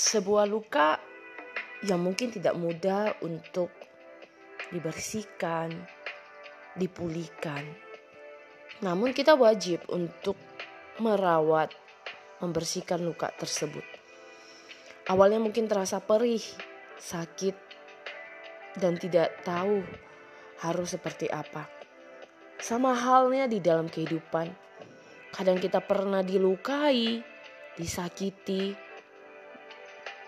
sebuah luka yang mungkin tidak mudah untuk dibersihkan, dipulihkan. Namun kita wajib untuk merawat, membersihkan luka tersebut. Awalnya mungkin terasa perih, sakit, dan tidak tahu harus seperti apa. Sama halnya di dalam kehidupan. Kadang kita pernah dilukai, disakiti,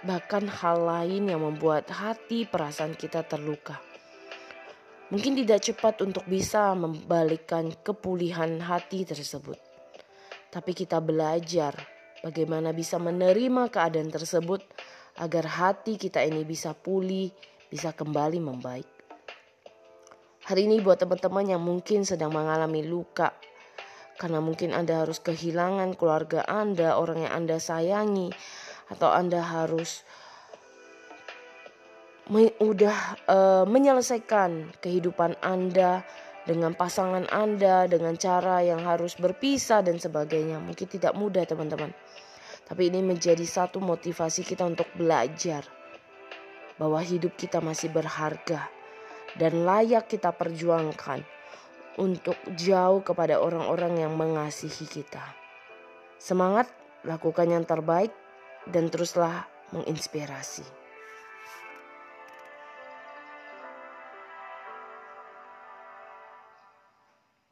bahkan hal lain yang membuat hati perasaan kita terluka. Mungkin tidak cepat untuk bisa membalikkan kepulihan hati tersebut. Tapi kita belajar bagaimana bisa menerima keadaan tersebut agar hati kita ini bisa pulih, bisa kembali membaik. Hari ini buat teman-teman yang mungkin sedang mengalami luka, karena mungkin Anda harus kehilangan keluarga Anda, orang yang Anda sayangi, atau Anda harus udah uh, menyelesaikan kehidupan Anda dengan pasangan Anda dengan cara yang harus berpisah dan sebagainya. Mungkin tidak mudah teman-teman. Tapi ini menjadi satu motivasi kita untuk belajar bahwa hidup kita masih berharga dan layak kita perjuangkan untuk jauh kepada orang-orang yang mengasihi kita. Semangat, lakukan yang terbaik dan teruslah menginspirasi.